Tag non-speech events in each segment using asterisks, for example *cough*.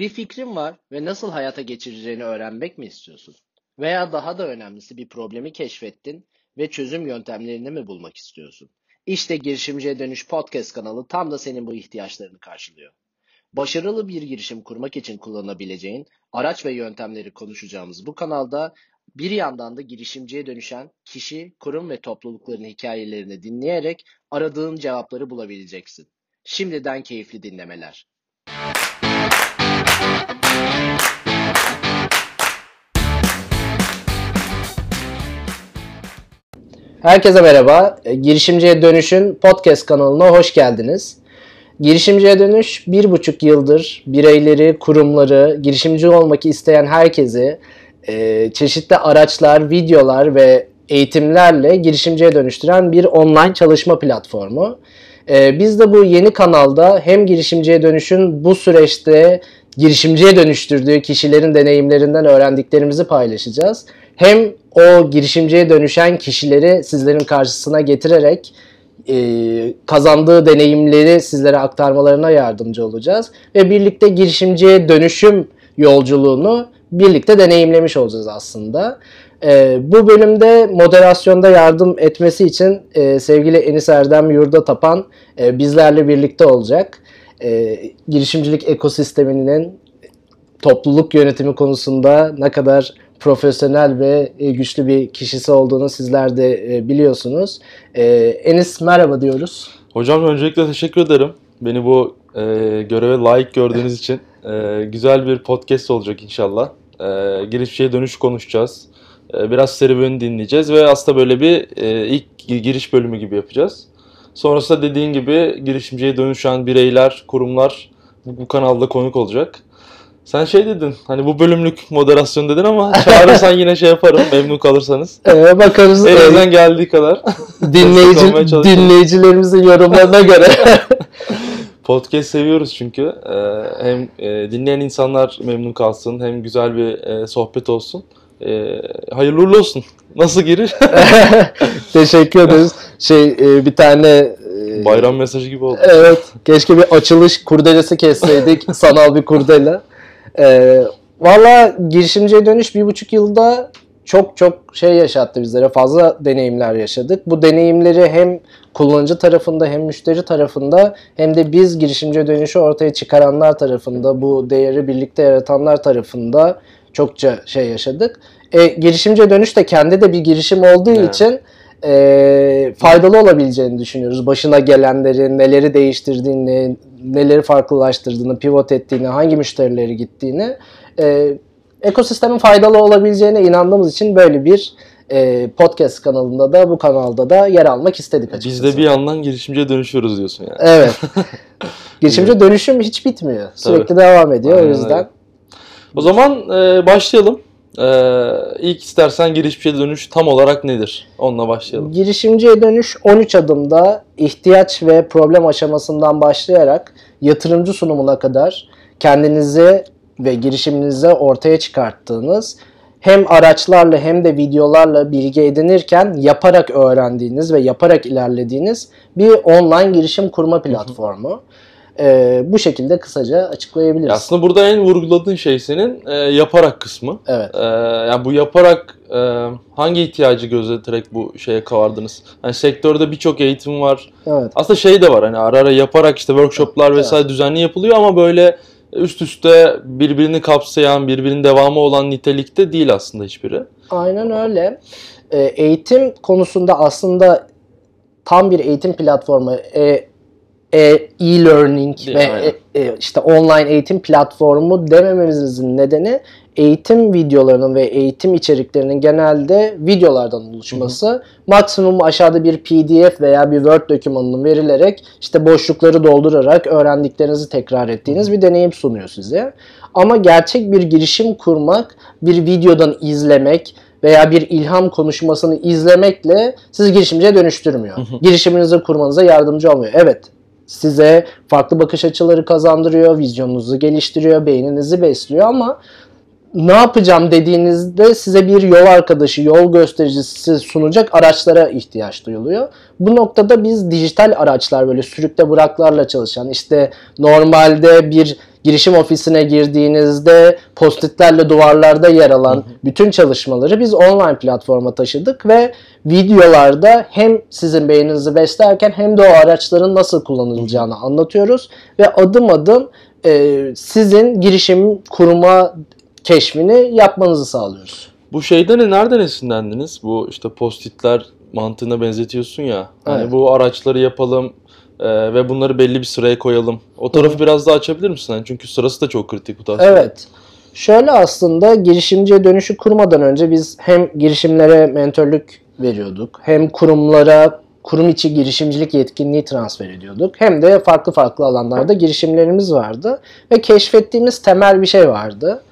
Bir fikrin var ve nasıl hayata geçireceğini öğrenmek mi istiyorsun? Veya daha da önemlisi bir problemi keşfettin ve çözüm yöntemlerini mi bulmak istiyorsun? İşte Girişimciye Dönüş Podcast kanalı tam da senin bu ihtiyaçlarını karşılıyor. Başarılı bir girişim kurmak için kullanabileceğin araç ve yöntemleri konuşacağımız bu kanalda bir yandan da girişimciye dönüşen kişi, kurum ve toplulukların hikayelerini dinleyerek aradığın cevapları bulabileceksin. Şimdiden keyifli dinlemeler. Herkese merhaba. Girişimciye Dönüş'ün podcast kanalına hoş geldiniz. Girişimciye Dönüş bir buçuk yıldır bireyleri, kurumları, girişimci olmak isteyen herkesi e, çeşitli araçlar, videolar ve eğitimlerle girişimciye dönüştüren bir online çalışma platformu. E, biz de bu yeni kanalda hem girişimciye dönüşün bu süreçte girişimciye dönüştürdüğü kişilerin deneyimlerinden öğrendiklerimizi paylaşacağız. Hem o girişimciye dönüşen kişileri sizlerin karşısına getirerek e, kazandığı deneyimleri sizlere aktarmalarına yardımcı olacağız. Ve birlikte girişimciye dönüşüm yolculuğunu birlikte deneyimlemiş olacağız aslında. E, bu bölümde moderasyonda yardım etmesi için e, sevgili Enis Erdem Yurda Tapan e, bizlerle birlikte olacak. E, girişimcilik ekosisteminin topluluk yönetimi konusunda ne kadar profesyonel ve e, güçlü bir kişisi olduğunu sizler de e, biliyorsunuz. E, Enis merhaba diyoruz. Hocam öncelikle teşekkür ederim. Beni bu e, göreve layık gördüğünüz için e, güzel bir podcast olacak inşallah. E, girişçiye dönüş konuşacağız. E, biraz serüveni dinleyeceğiz ve aslında böyle bir e, ilk giriş bölümü gibi yapacağız. Sonrasında dediğin gibi girişimciye dönüşen bireyler, kurumlar bu, bu kanalda konuk olacak. Sen şey dedin hani bu bölümlük moderasyon dedin ama *laughs* çağırırsan yine şey yaparım memnun kalırsanız. Ee, bakarız. Elimizden ee, geldiği kadar. Dinleyici, dinleyicilerimizin yorumlarına göre. *laughs* Podcast seviyoruz çünkü. Ee, hem e, dinleyen insanlar memnun kalsın hem güzel bir e, sohbet olsun. Ee, hayırlı uğurlu olsun. Nasıl giriş? *laughs* Teşekkür ederiz. Şey e, bir tane e, bayram mesajı gibi oldu. Evet. Keşke bir açılış kurdelesi kesseydik. *laughs* sanal bir kurdele. Ee, Valla girişimciye dönüş bir buçuk yılda çok çok şey yaşattı bizlere. Fazla deneyimler yaşadık. Bu deneyimleri hem kullanıcı tarafında hem müşteri tarafında hem de biz girişimci dönüşü ortaya çıkaranlar tarafında bu değeri birlikte yaratanlar tarafında çokça şey yaşadık. E, girişimci dönüş de kendi de bir girişim olduğu evet. için e, faydalı olabileceğini düşünüyoruz. Başına gelenleri, neleri değiştirdiğini, neleri farklılaştırdığını, pivot ettiğini, hangi müşterileri gittiğini e, ekosistemin faydalı olabileceğine inandığımız için böyle bir e, podcast kanalında da bu kanalda da yer almak istedik açıkçası. Biz de bir yandan girişimciye dönüşüyoruz diyorsun yani. Evet. *laughs* Girişimci dönüşüm hiç bitmiyor. Sürekli Tabii. devam ediyor Aynen o yüzden. Öyle. O zaman e, başlayalım. Ee, ilk istersen girişimciye dönüş tam olarak nedir? Onunla başlayalım. Girişimciye dönüş 13 adımda ihtiyaç ve problem aşamasından başlayarak yatırımcı sunumuna kadar kendinizi ve girişiminizi ortaya çıkarttığınız hem araçlarla hem de videolarla bilgi edinirken yaparak öğrendiğiniz ve yaparak ilerlediğiniz bir online girişim kurma platformu. Ee, bu şekilde kısaca açıklayabiliriz. Aslında burada en vurguladığın şey senin e, yaparak kısmı. Evet. E, yani bu yaparak e, hangi ihtiyacı gözeterek bu şeye kavardınız? Yani sektörde birçok eğitim var. Evet. Aslında şey de var hani ara ara yaparak işte workshoplar vesaire evet. düzenli yapılıyor ama böyle üst üste birbirini kapsayan, birbirinin devamı olan nitelikte değil aslında hiçbiri. Aynen öyle. E, eğitim konusunda aslında tam bir eğitim platformu, e, e-learning ve e, e, işte online eğitim platformu demememizin nedeni eğitim videolarının ve eğitim içeriklerinin genelde videolardan oluşması. Hı hı. Maksimum aşağıda bir PDF veya bir Word dokümanının verilerek işte boşlukları doldurarak öğrendiklerinizi tekrar ettiğiniz hı. bir deneyim sunuyor size. Ama gerçek bir girişim kurmak, bir videodan izlemek, veya bir ilham konuşmasını izlemekle sizi girişimciye dönüştürmüyor. Hı hı. Girişiminizi kurmanıza yardımcı olmuyor. Evet size farklı bakış açıları kazandırıyor, vizyonunuzu geliştiriyor, beyninizi besliyor ama ne yapacağım dediğinizde size bir yol arkadaşı, yol göstericisi sunacak araçlara ihtiyaç duyuluyor. Bu noktada biz dijital araçlar böyle sürükle bıraklarla çalışan işte normalde bir girişim ofisine girdiğinizde postitlerle duvarlarda yer alan bütün çalışmaları biz online platforma taşıdık ve videolarda hem sizin beyninizi beslerken hem de o araçların nasıl kullanılacağını anlatıyoruz ve adım adım e, sizin girişim kurma keşfini yapmanızı sağlıyoruz. Bu şeyden nereden esinlendiniz? Bu işte postitler mantığına benzetiyorsun ya. Hani Evet. bu araçları yapalım e, ve bunları belli bir sıraya koyalım. O tarafı biraz daha açabilir misin? Yani çünkü sırası da çok kritik bu tarz. Evet. Şöyle aslında girişimciye dönüşü kurmadan önce biz hem girişimlere mentörlük veriyorduk, hem kurumlara kurum içi girişimcilik yetkinliği transfer ediyorduk. Hem de farklı farklı alanlarda girişimlerimiz vardı ve keşfettiğimiz temel bir şey vardı.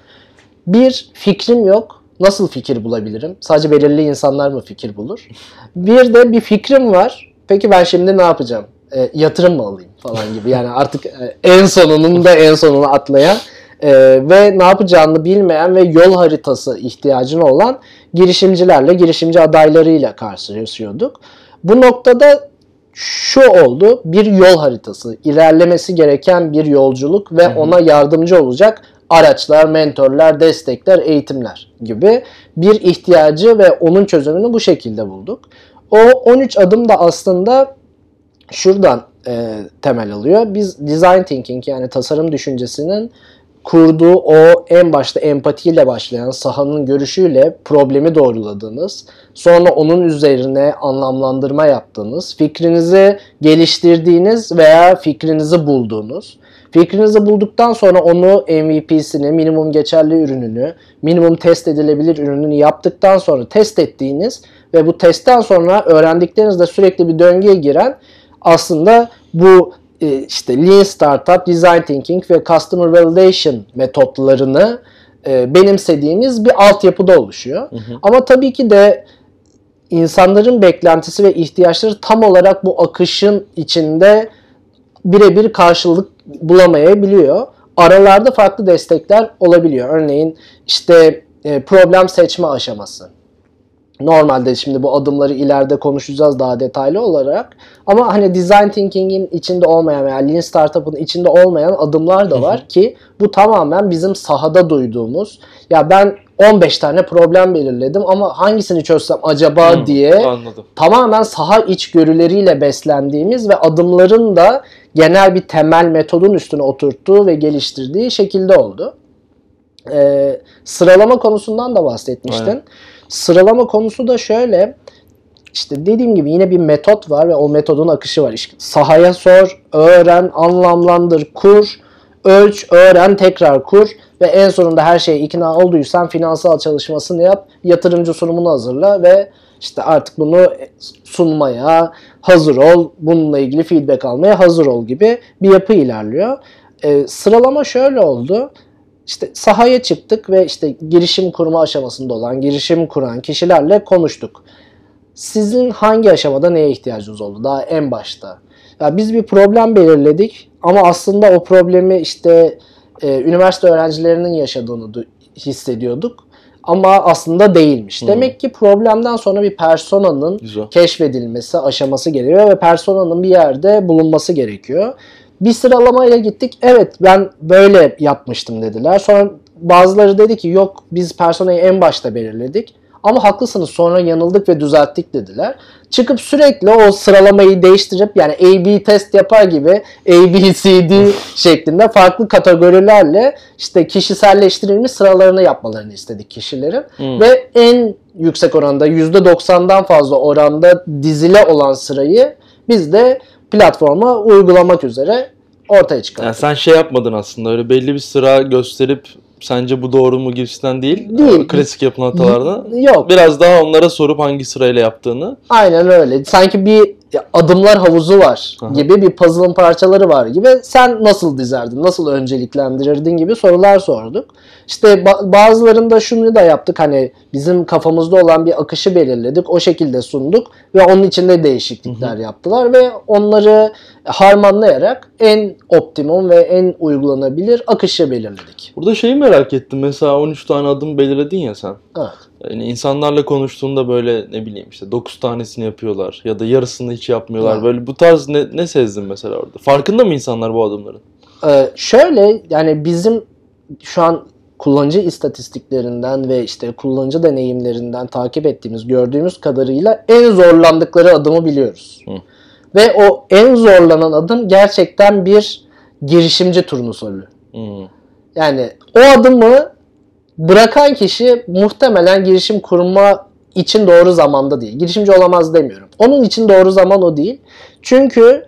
Bir fikrim yok. Nasıl fikir bulabilirim? Sadece belirli insanlar mı fikir bulur? Bir de bir fikrim var. Peki ben şimdi ne yapacağım? E, yatırım mı alayım falan gibi. Yani artık e, en sonunun da en sonunu atlayan e, ve ne yapacağını bilmeyen ve yol haritası ihtiyacına olan girişimcilerle, girişimci adaylarıyla karşılaşıyorduk. Bu noktada şu oldu. Bir yol haritası, ilerlemesi gereken bir yolculuk ve ona yardımcı olacak araçlar, mentorlar, destekler, eğitimler gibi bir ihtiyacı ve onun çözümünü bu şekilde bulduk. O 13 adım da aslında şuradan e, temel alıyor. Biz design thinking yani tasarım düşüncesinin kurduğu o en başta empatiyle başlayan sahanın görüşüyle problemi doğruladığınız, sonra onun üzerine anlamlandırma yaptığınız, fikrinizi geliştirdiğiniz veya fikrinizi bulduğunuz, fikrinizi bulduktan sonra onu MVP'sini, minimum geçerli ürününü, minimum test edilebilir ürününü yaptıktan sonra test ettiğiniz ve bu testten sonra öğrendiklerinizle sürekli bir döngüye giren aslında bu e, işte Lean Startup, Design Thinking ve Customer Validation metotlarını e, benimsediğimiz bir altyapıda oluşuyor. Ama tabii ki de insanların beklentisi ve ihtiyaçları tam olarak bu akışın içinde birebir karşılık bulamayabiliyor. Aralarda farklı destekler olabiliyor. Örneğin işte e, problem seçme aşaması. Normalde şimdi bu adımları ileride konuşacağız daha detaylı olarak. Ama hani design thinking'in içinde olmayan veya lean startup'ın içinde olmayan adımlar da var ki bu tamamen bizim sahada duyduğumuz. Ya ben 15 tane problem belirledim ama hangisini çözsem acaba Hı, diye Anladım. tamamen saha içgörüleriyle beslendiğimiz ve adımların da genel bir temel metodun üstüne oturttuğu ve geliştirdiği şekilde oldu. Ee, sıralama konusundan da bahsetmiştin. Aynen. Sıralama konusu da şöyle. İşte dediğim gibi yine bir metot var ve o metodun akışı var. İşte sahaya sor, öğren, anlamlandır, kur, ölç, öğren, tekrar kur ve en sonunda her şeye ikna olduysan finansal çalışmasını yap, yatırımcı sunumunu hazırla ve işte artık bunu sunmaya hazır ol, bununla ilgili feedback almaya hazır ol gibi bir yapı ilerliyor. Ee, sıralama şöyle oldu. İşte sahaya çıktık ve işte girişim kurma aşamasında olan, girişim kuran kişilerle konuştuk. Sizin hangi aşamada neye ihtiyacınız oldu? Daha en başta. Ya biz bir problem belirledik ama aslında o problemi işte e, üniversite öğrencilerinin yaşadığını du- hissediyorduk. Ama aslında değilmiş. Demek ki problemden sonra bir personanın Güzel. keşfedilmesi aşaması geliyor ve personanın bir yerde bulunması gerekiyor. Bir sıralamayla gittik. Evet ben böyle yapmıştım dediler. Sonra bazıları dedi ki yok biz personayı en başta belirledik. Ama haklısınız sonra yanıldık ve düzelttik dediler. Çıkıp sürekli o sıralamayı değiştirip yani A-B test yapar gibi A, B, C, D *laughs* şeklinde farklı kategorilerle işte kişiselleştirilmiş sıralarını yapmalarını istedik kişilerin. Hmm. Ve en yüksek oranda %90'dan fazla oranda dizile olan sırayı biz de platforma uygulamak üzere ortaya çıkarttık. Yani sen şey yapmadın aslında öyle belli bir sıra gösterip sence bu doğru mu gibisinden değil. Değil. Klasik yapılan hatalardan. Yok. Biraz daha onlara sorup hangi sırayla yaptığını. Aynen öyle. Sanki bir adımlar havuzu var Aha. gibi bir puzzle'ın parçaları var gibi. Sen nasıl dizerdin, nasıl önceliklendirirdin gibi sorular sorduk. İşte ba- bazılarında şunu da yaptık hani bizim kafamızda olan bir akışı belirledik. O şekilde sunduk ve onun içinde değişiklikler yaptılar ve onları harmanlayarak en optimum ve en uygulanabilir akışı belirledik. Burada şeyi merak ettim. Mesela 13 tane adım belirledin ya sen. Evet. Yani insanlarla konuştuğunda böyle ne bileyim işte 9 tanesini yapıyorlar ya da yarısını hiç yapmıyorlar. Ha. Böyle bu tarz ne, ne sezdin mesela orada? Farkında mı insanlar bu adımların? Ee, şöyle yani bizim şu an kullanıcı istatistiklerinden ve işte kullanıcı deneyimlerinden takip ettiğimiz, gördüğümüz kadarıyla en zorlandıkları adımı biliyoruz. Hı. Ve o en zorlanan adım gerçekten bir girişimci turnusolu. Hmm. Yani o adımı bırakan kişi muhtemelen girişim kurma için doğru zamanda değil. Girişimci olamaz demiyorum. Onun için doğru zaman o değil. Çünkü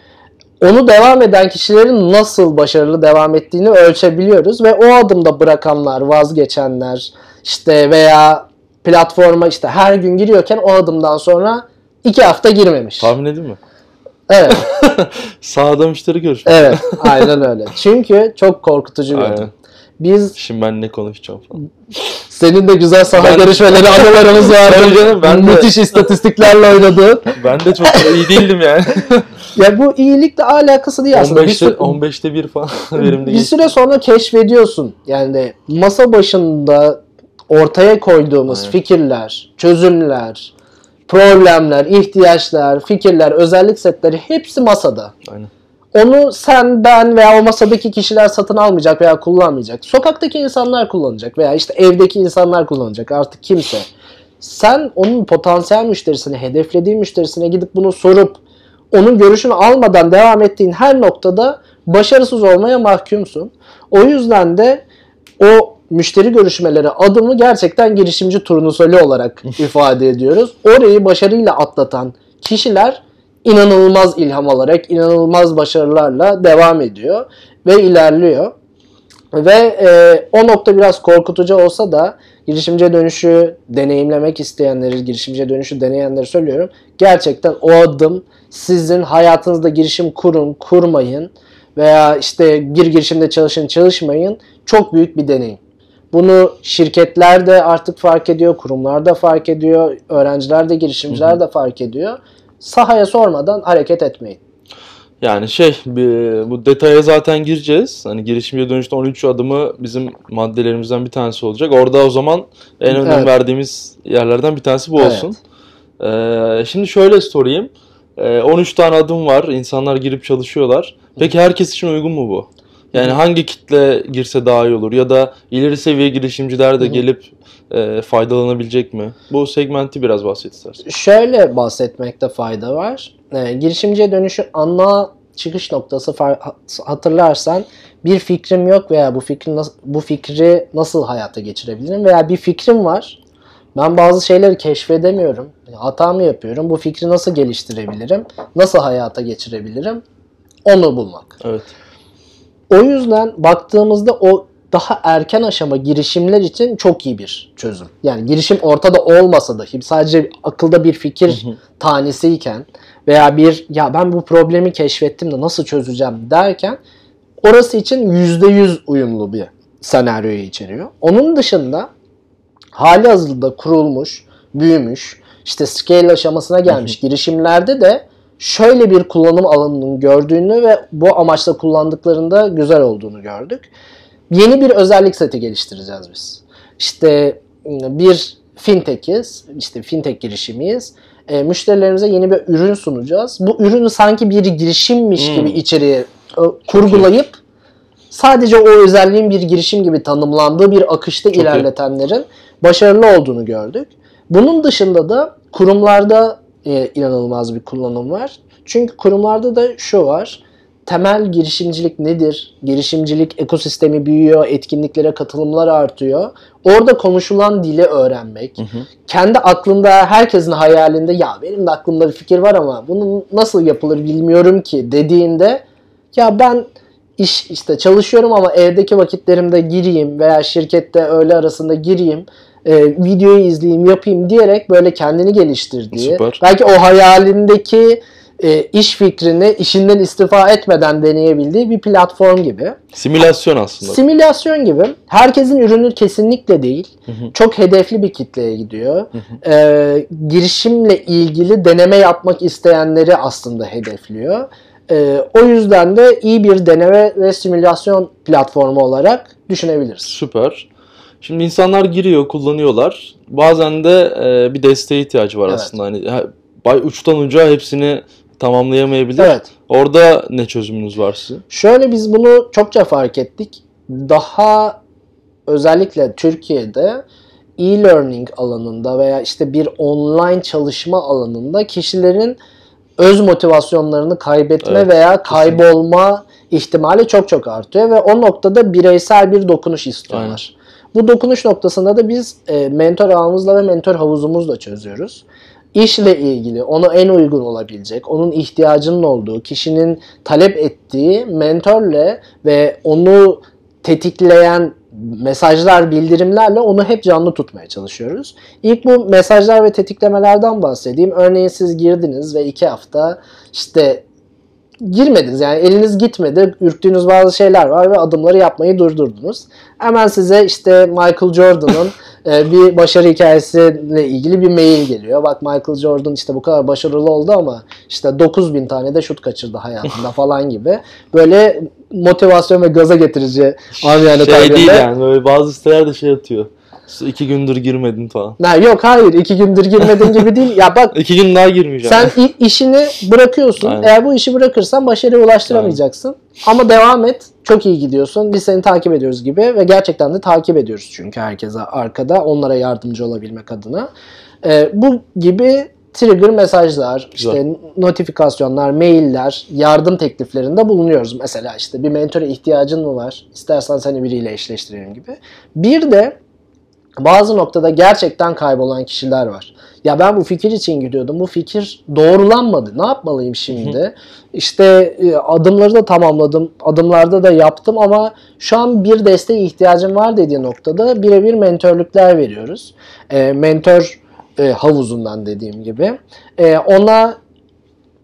onu devam eden kişilerin nasıl başarılı devam ettiğini ölçebiliyoruz ve o adımda bırakanlar, vazgeçenler işte veya platforma işte her gün giriyorken o adımdan sonra iki hafta girmemiş. Tahmin edin mi? Evet, *laughs* Sağda müşteri görüşmek. evet, aynen öyle. Çünkü çok korkutucu bir Aynen. adım. Biz Şimdi ben ne konuşacağım falan. senin de güzel saha Ben- görüşmeleri *laughs* anılarımız vardı. Tabii canım, ben de- Müthiş istatistiklerle oynadığın. *laughs* Ben de çok iyi değildim yani. *laughs* Ya bu iyilikle alakası değil aslında. Bir 15'te, sü- 15'te 1 falan verimli bir geçti. süre sonra keşfediyorsun. Yani masa başında ortaya koyduğumuz Aynen. fikirler, çözümler, problemler, ihtiyaçlar, fikirler, özellik setleri hepsi masada. Aynen. Onu sen, ben veya o masadaki kişiler satın almayacak veya kullanmayacak. Sokaktaki insanlar kullanacak veya işte evdeki insanlar kullanacak artık kimse. Sen onun potansiyel müşterisine, hedeflediğin müşterisine gidip bunu sorup onun görüşünü almadan devam ettiğin her noktada başarısız olmaya mahkumsun. O yüzden de o müşteri görüşmeleri adımı gerçekten girişimci turnusoli olarak *laughs* ifade ediyoruz. Orayı başarıyla atlatan kişiler inanılmaz ilham alarak, inanılmaz başarılarla devam ediyor ve ilerliyor. Ve e, o nokta biraz korkutucu olsa da girişimciye dönüşü deneyimlemek isteyenleri, girişimciye dönüşü deneyenleri söylüyorum. Gerçekten o adım sizin hayatınızda girişim kurun, kurmayın veya işte bir girişimde çalışın, çalışmayın çok büyük bir deneyim. Bunu şirketler de artık fark ediyor, kurumlar da fark ediyor, öğrenciler de, girişimciler de fark ediyor. Sahaya sormadan hareket etmeyin. Yani şey bu detaya zaten gireceğiz. Hani girişimciye dönüşte 13 adımı bizim maddelerimizden bir tanesi olacak. Orada o zaman en önem Evet. verdiğimiz yerlerden bir tanesi bu Evet. olsun. Ee, şimdi şöyle sorayım. Ee, 13 tane adım var. İnsanlar girip çalışıyorlar. Peki herkes için uygun mu bu? Yani hangi kitle girse daha iyi olur? Ya da ileri seviye girişimciler de gelip e, faydalanabilecek mi? Bu segmenti biraz bahset istersen. Şöyle bahsetmekte fayda var. Ee, girişimciye dönüşün ana çıkış noktası hatırlarsan bir fikrim yok veya bu fikri bu fikri nasıl hayata geçirebilirim veya bir fikrim var. Ben bazı şeyleri keşfedemiyorum. Hata mı yapıyorum? Bu fikri nasıl geliştirebilirim? Nasıl hayata geçirebilirim? Onu bulmak. Evet. O yüzden baktığımızda o daha erken aşama girişimler için çok iyi bir çözüm. Yani girişim ortada olmasa dahi sadece akılda bir fikir tanesiyken veya bir ya ben bu problemi keşfettim de nasıl çözeceğim derken orası için %100 uyumlu bir senaryoyu içeriyor. Onun dışında hali hazırda kurulmuş, büyümüş, işte scale aşamasına gelmiş girişimlerde de şöyle bir kullanım alanının gördüğünü ve bu amaçla kullandıklarında güzel olduğunu gördük. Yeni bir özellik seti geliştireceğiz biz. İşte bir fintech'iz, işte fintech girişimiyiz. E, müşterilerimize yeni bir ürün sunacağız. Bu ürünü sanki bir girişimmiş Hmm. gibi içeriye e, kurgulayıp sadece o özelliğin bir girişim gibi tanımlandığı bir akışta iyi. ilerletenlerin başarılı olduğunu gördük. Bunun dışında da kurumlarda e, inanılmaz bir kullanım var. Çünkü kurumlarda da şu var. Temel girişimcilik nedir? Girişimcilik ekosistemi büyüyor, etkinliklere katılımlar artıyor. Orada konuşulan dili öğrenmek, kendi aklında herkesin hayalinde ya benim de aklımda bir fikir var ama bunun nasıl yapılır bilmiyorum ki dediğinde ya ben iş işte çalışıyorum ama evdeki vakitlerimde gireyim veya şirkette öğle arasında gireyim e, videoyu izleyeyim yapayım diyerek böyle kendini geliştirdiği Süper. belki o hayalindeki e, iş fikrini işinden istifa etmeden deneyebildiği bir platform gibi. Simülasyon aslında. Simülasyon gibi. Herkesin ürünü kesinlikle değil. Çok hedefli bir kitleye gidiyor. Ee, girişimle ilgili deneme yapmak isteyenleri aslında hedefliyor. Ee, o yüzden de iyi bir deneme ve simülasyon platformu olarak düşünebiliriz. Süper. Şimdi insanlar giriyor, kullanıyorlar. Bazen de e, bir desteğe ihtiyacı var Evet. aslında. Hani ha- bay uçtan uca hepsini tamamlayamayabilir. Evet. Orada ne çözümünüz var sizin? Şöyle biz bunu çokça fark ettik. Daha özellikle Türkiye'de e-learning alanında veya işte bir online çalışma alanında kişilerin öz motivasyonlarını kaybetme Evet, veya kaybolma ihtimali çok çok artıyor ve o noktada bireysel bir dokunuş istiyorlar. Bu dokunuş noktasında da biz e, mentor ağımızla ve mentor havuzumuzla çözüyoruz. İşle ilgili ona en uygun olabilecek, onun ihtiyacının olduğu, kişinin talep ettiği mentorle ve onu tetikleyen mesajlar, bildirimlerle onu hep canlı tutmaya çalışıyoruz. İlk bu mesajlar ve tetiklemelerden bahsedeyim. Örneğin siz girdiniz ve iki hafta işte girmediniz yani eliniz gitmedi, ürktüğünüz bazı şeyler var ve adımları yapmayı durdurdunuz. Hemen size işte Michael Jordan'ın *laughs* e, bir başarı hikayesiyle ilgili bir mail geliyor. Bak Michael Jordan işte bu kadar başarılı oldu ama işte 9000 tane de şut kaçırdı hayatında *laughs* falan gibi. Böyle motivasyon ve gaza getirici Şey tabirle. değil yani böyle bazı sitelerde şey atıyor. İki gündür girmedin falan. Ha, yok hayır iki gündür girmedin gibi değil. Ya bak *laughs* İki gün daha girmeyeceğim. Sen işini bırakıyorsun. Aynen. Eğer bu işi bırakırsan başarıya ulaştıramayacaksın. Ama devam et. Çok iyi gidiyorsun. Biz seni takip ediyoruz gibi ve gerçekten de takip ediyoruz çünkü herkese arkada onlara yardımcı olabilmek adına. Ee, bu gibi trigger mesajlar, Güzel. işte notifikasyonlar, mailler, yardım tekliflerinde bulunuyoruz. Mesela işte bir mentora ihtiyacın mı var? İstersen seni biriyle eşleştirelim gibi. Bir de bazı noktada gerçekten kaybolan kişiler var. Ya ben bu fikir için gidiyordum. Bu fikir doğrulanmadı. Ne yapmalıyım şimdi? işte e, adımları da tamamladım. Adımlarda da yaptım ama şu an bir desteğe ihtiyacım var dediği noktada birebir mentörlükler veriyoruz. E, mentor e, havuzundan dediğim gibi. E, ona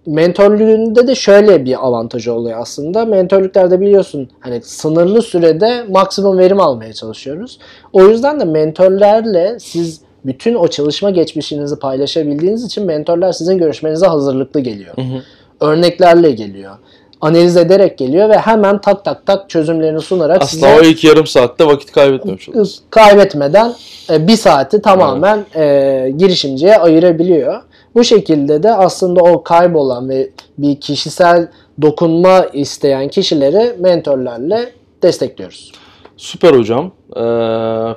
mentorluğunda de şöyle bir avantajı oluyor aslında. Mentorluklarda biliyorsun hani sınırlı sürede maksimum verim almaya çalışıyoruz. O yüzden de mentorlarla siz bütün o çalışma geçmişinizi paylaşabildiğiniz için mentorlar sizin görüşmenize hazırlıklı geliyor. Hı hı. Örneklerle geliyor. Analiz ederek geliyor ve hemen tak tak tak çözümlerini sunarak Aslında size o ilk yarım saatte vakit kaybetmemiş oluyorsun. kaybetmeden e, bir saati tamamen e, girişimciye ayırabiliyor. Bu şekilde de aslında o kaybolan ve bir kişisel dokunma isteyen kişileri mentorlarla destekliyoruz. Süper hocam. Ee,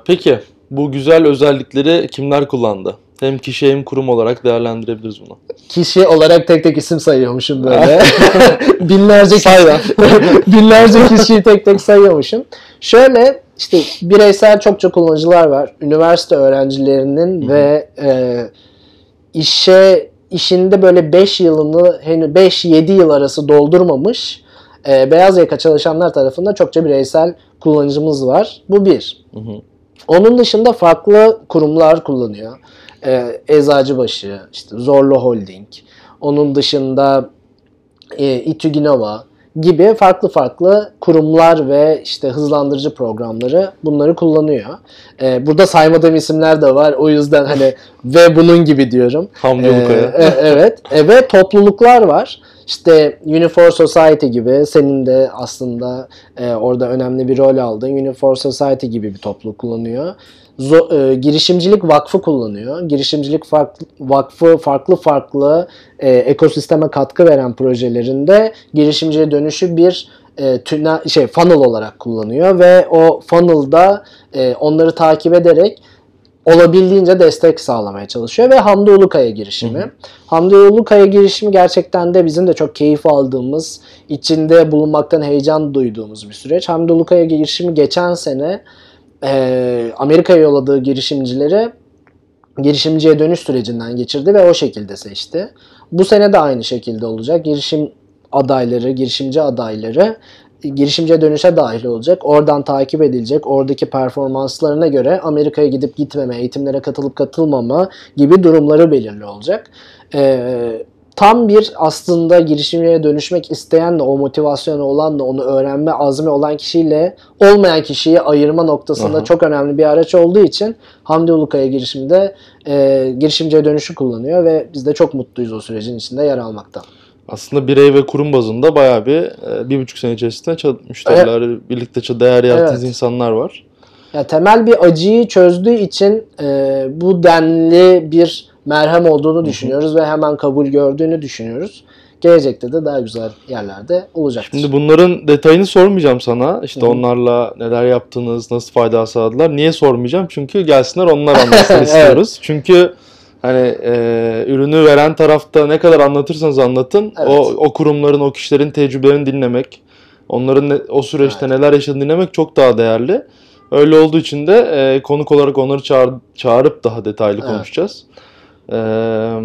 peki bu güzel özellikleri kimler kullandı? Hem kişi hem kurum olarak değerlendirebiliriz bunu. Kişi olarak tek tek isim sayıyormuşum böyle. *laughs* *laughs* binlerce kişi, *laughs* binlerce kişiyi tek tek sayıyormuşum. Şöyle işte bireysel çokça kullanıcılar var. Üniversite öğrencilerinin ve e, işe işinde böyle 5 yılını henüz 5-7 yıl arası doldurmamış e, beyaz yaka çalışanlar tarafından çokça bireysel kullanıcımız var. Bu bir. Hı hı. Onun dışında farklı kurumlar kullanıyor. Ee, Eczacıbaşı, işte Zorlu Holding, onun dışında e, İTÜGİNOVA gibi farklı farklı kurumlar ve işte hızlandırıcı programları bunları kullanıyor. Ee, burada saymadığım isimler de var. O yüzden hani *laughs* ve bunun gibi diyorum. Hamdi Ee, e- evet. E, ve topluluklar var. İşte Unifor Society gibi senin de aslında e, orada önemli bir rol aldığın Unifor Society gibi bir topluluk kullanıyor. Zo- e, girişimcilik vakfı kullanıyor. Girişimcilik farklı, vakfı farklı farklı e, ekosisteme katkı veren projelerinde girişimciye dönüşü bir e, tünel şey funnel olarak kullanıyor ve o funnel'da e, onları takip ederek olabildiğince destek sağlamaya çalışıyor ve Hamdi Ulukaya girişimi. Hamdi Ulukaya girişimi gerçekten de bizim de çok keyif aldığımız, içinde bulunmaktan heyecan duyduğumuz bir süreç. Hamdi Ulukaya girişimi geçen sene e, Amerika'ya yolladığı girişimcileri girişimciye dönüş sürecinden geçirdi ve o şekilde seçti. Bu sene de aynı şekilde olacak. Girişim adayları, girişimci adayları girişimciye dönüşe dahil olacak. Oradan takip edilecek. Oradaki performanslarına göre Amerika'ya gidip gitmeme, eğitimlere katılıp katılmama gibi durumları belirli olacak. Ee, tam bir aslında girişimciye dönüşmek isteyenle, o motivasyonu olanla, onu öğrenme azmi olan kişiyle olmayan kişiyi ayırma noktasında Aha. çok önemli bir araç olduğu için Hamdi Ulukaya girişimde e, girişimciye dönüşü kullanıyor ve biz de çok mutluyuz o sürecin içinde yer almaktan. Aslında birey ve kurum bazında bayağı bir e, bir buçuk sene içerisinde müşteriler birlikte ça- değer yarattığınız Evet. insanlar var. Ya temel bir acıyı çözdüğü için e, bu denli bir merhem olduğunu düşünüyoruz ve hemen kabul gördüğünü düşünüyoruz. Gelecekte de daha güzel yerlerde olacaktır. Şimdi bunların detayını sormayacağım sana. İşte onlarla neler yaptınız, nasıl fayda sağladılar. Niye sormayacağım? Çünkü gelsinler onlar *laughs* anlatsın Evet. istiyoruz. Çünkü hani e, ürünü veren tarafta ne kadar anlatırsanız anlatın Evet. o, o kurumların, o kişilerin tecrübelerini dinlemek, onların ne- o süreçte Evet. neler yaşadığını dinlemek çok daha değerli. Öyle olduğu için de e, konuk olarak onları çağır, çağırıp daha detaylı Evet. konuşacağız. E,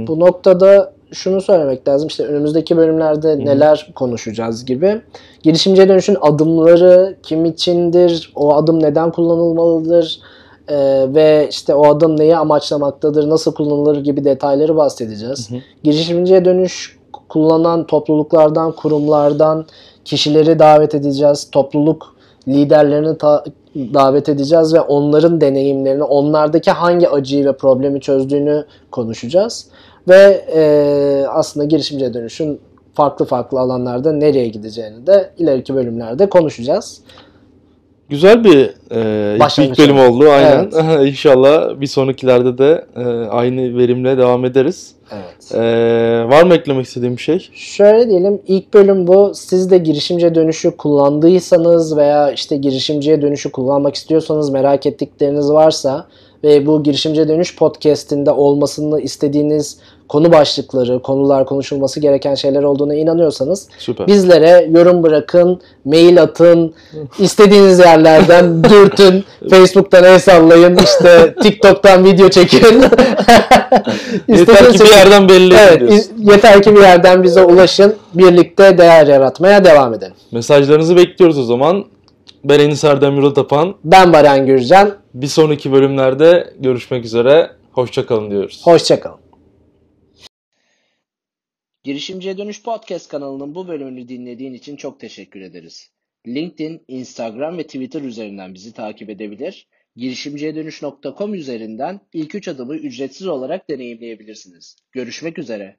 Bu noktada şunu söylemek lazım. İşte önümüzdeki bölümlerde neler konuşacağız gibi. Girişimciye dönüşün adımları kim içindir, o adım neden kullanılmalıdır e, ve işte o adım neyi amaçlamaktadır, nasıl kullanılır gibi detayları bahsedeceğiz. Hı hı. Girişimciye dönüş kullanan topluluklardan, kurumlardan kişileri davet edeceğiz. Topluluk liderlerini ta- davet edeceğiz ve onların deneyimlerini, onlardaki hangi acıyı ve problemi çözdüğünü konuşacağız. Ve e, aslında girişimciye dönüşün farklı farklı alanlarda nereye gideceğini de ileriki bölümlerde konuşacağız. Güzel bir e, ilk- Başlangıç ilk bölüm oldu. oldu aynen. *laughs* İnşallah bir sonrakilerde de e, aynı verimle devam ederiz. Evet. E, var mı eklemek istediğim bir şey? Şöyle diyelim ilk bölüm bu. Siz de girişimciye dönüşü kullandıysanız veya işte girişimciye dönüşü kullanmak istiyorsanız merak ettikleriniz varsa ve bu girişimciye dönüş podcast'inde olmasını istediğiniz konu başlıkları, konular konuşulması gereken şeyler olduğuna inanıyorsanız Süper. bizlere yorum bırakın, mail atın, istediğiniz yerlerden *laughs* dürtün, Facebook'tan el sallayın, işte TikTok'tan video çekin. *laughs* Yeter ki bir İstediğiniz- yerden belli Evet, ediyorsun. yeter ki bir yerden bize ulaşın. Birlikte değer yaratmaya devam edelim. Mesajlarınızı bekliyoruz o zaman. Ben Enis Erdem Yuratapan. Ben Baran Gürcan. Bir sonraki bölümlerde görüşmek üzere. Hoşçakalın diyoruz. Hoşçakalın. Girişimciye Dönüş Podcast kanalının bu bölümünü dinlediğin için çok teşekkür ederiz. LinkedIn, Instagram ve Twitter üzerinden bizi takip edebilir. Girişimciyedönüş.com üzerinden ilk 3 adımı ücretsiz olarak deneyimleyebilirsiniz. Görüşmek üzere.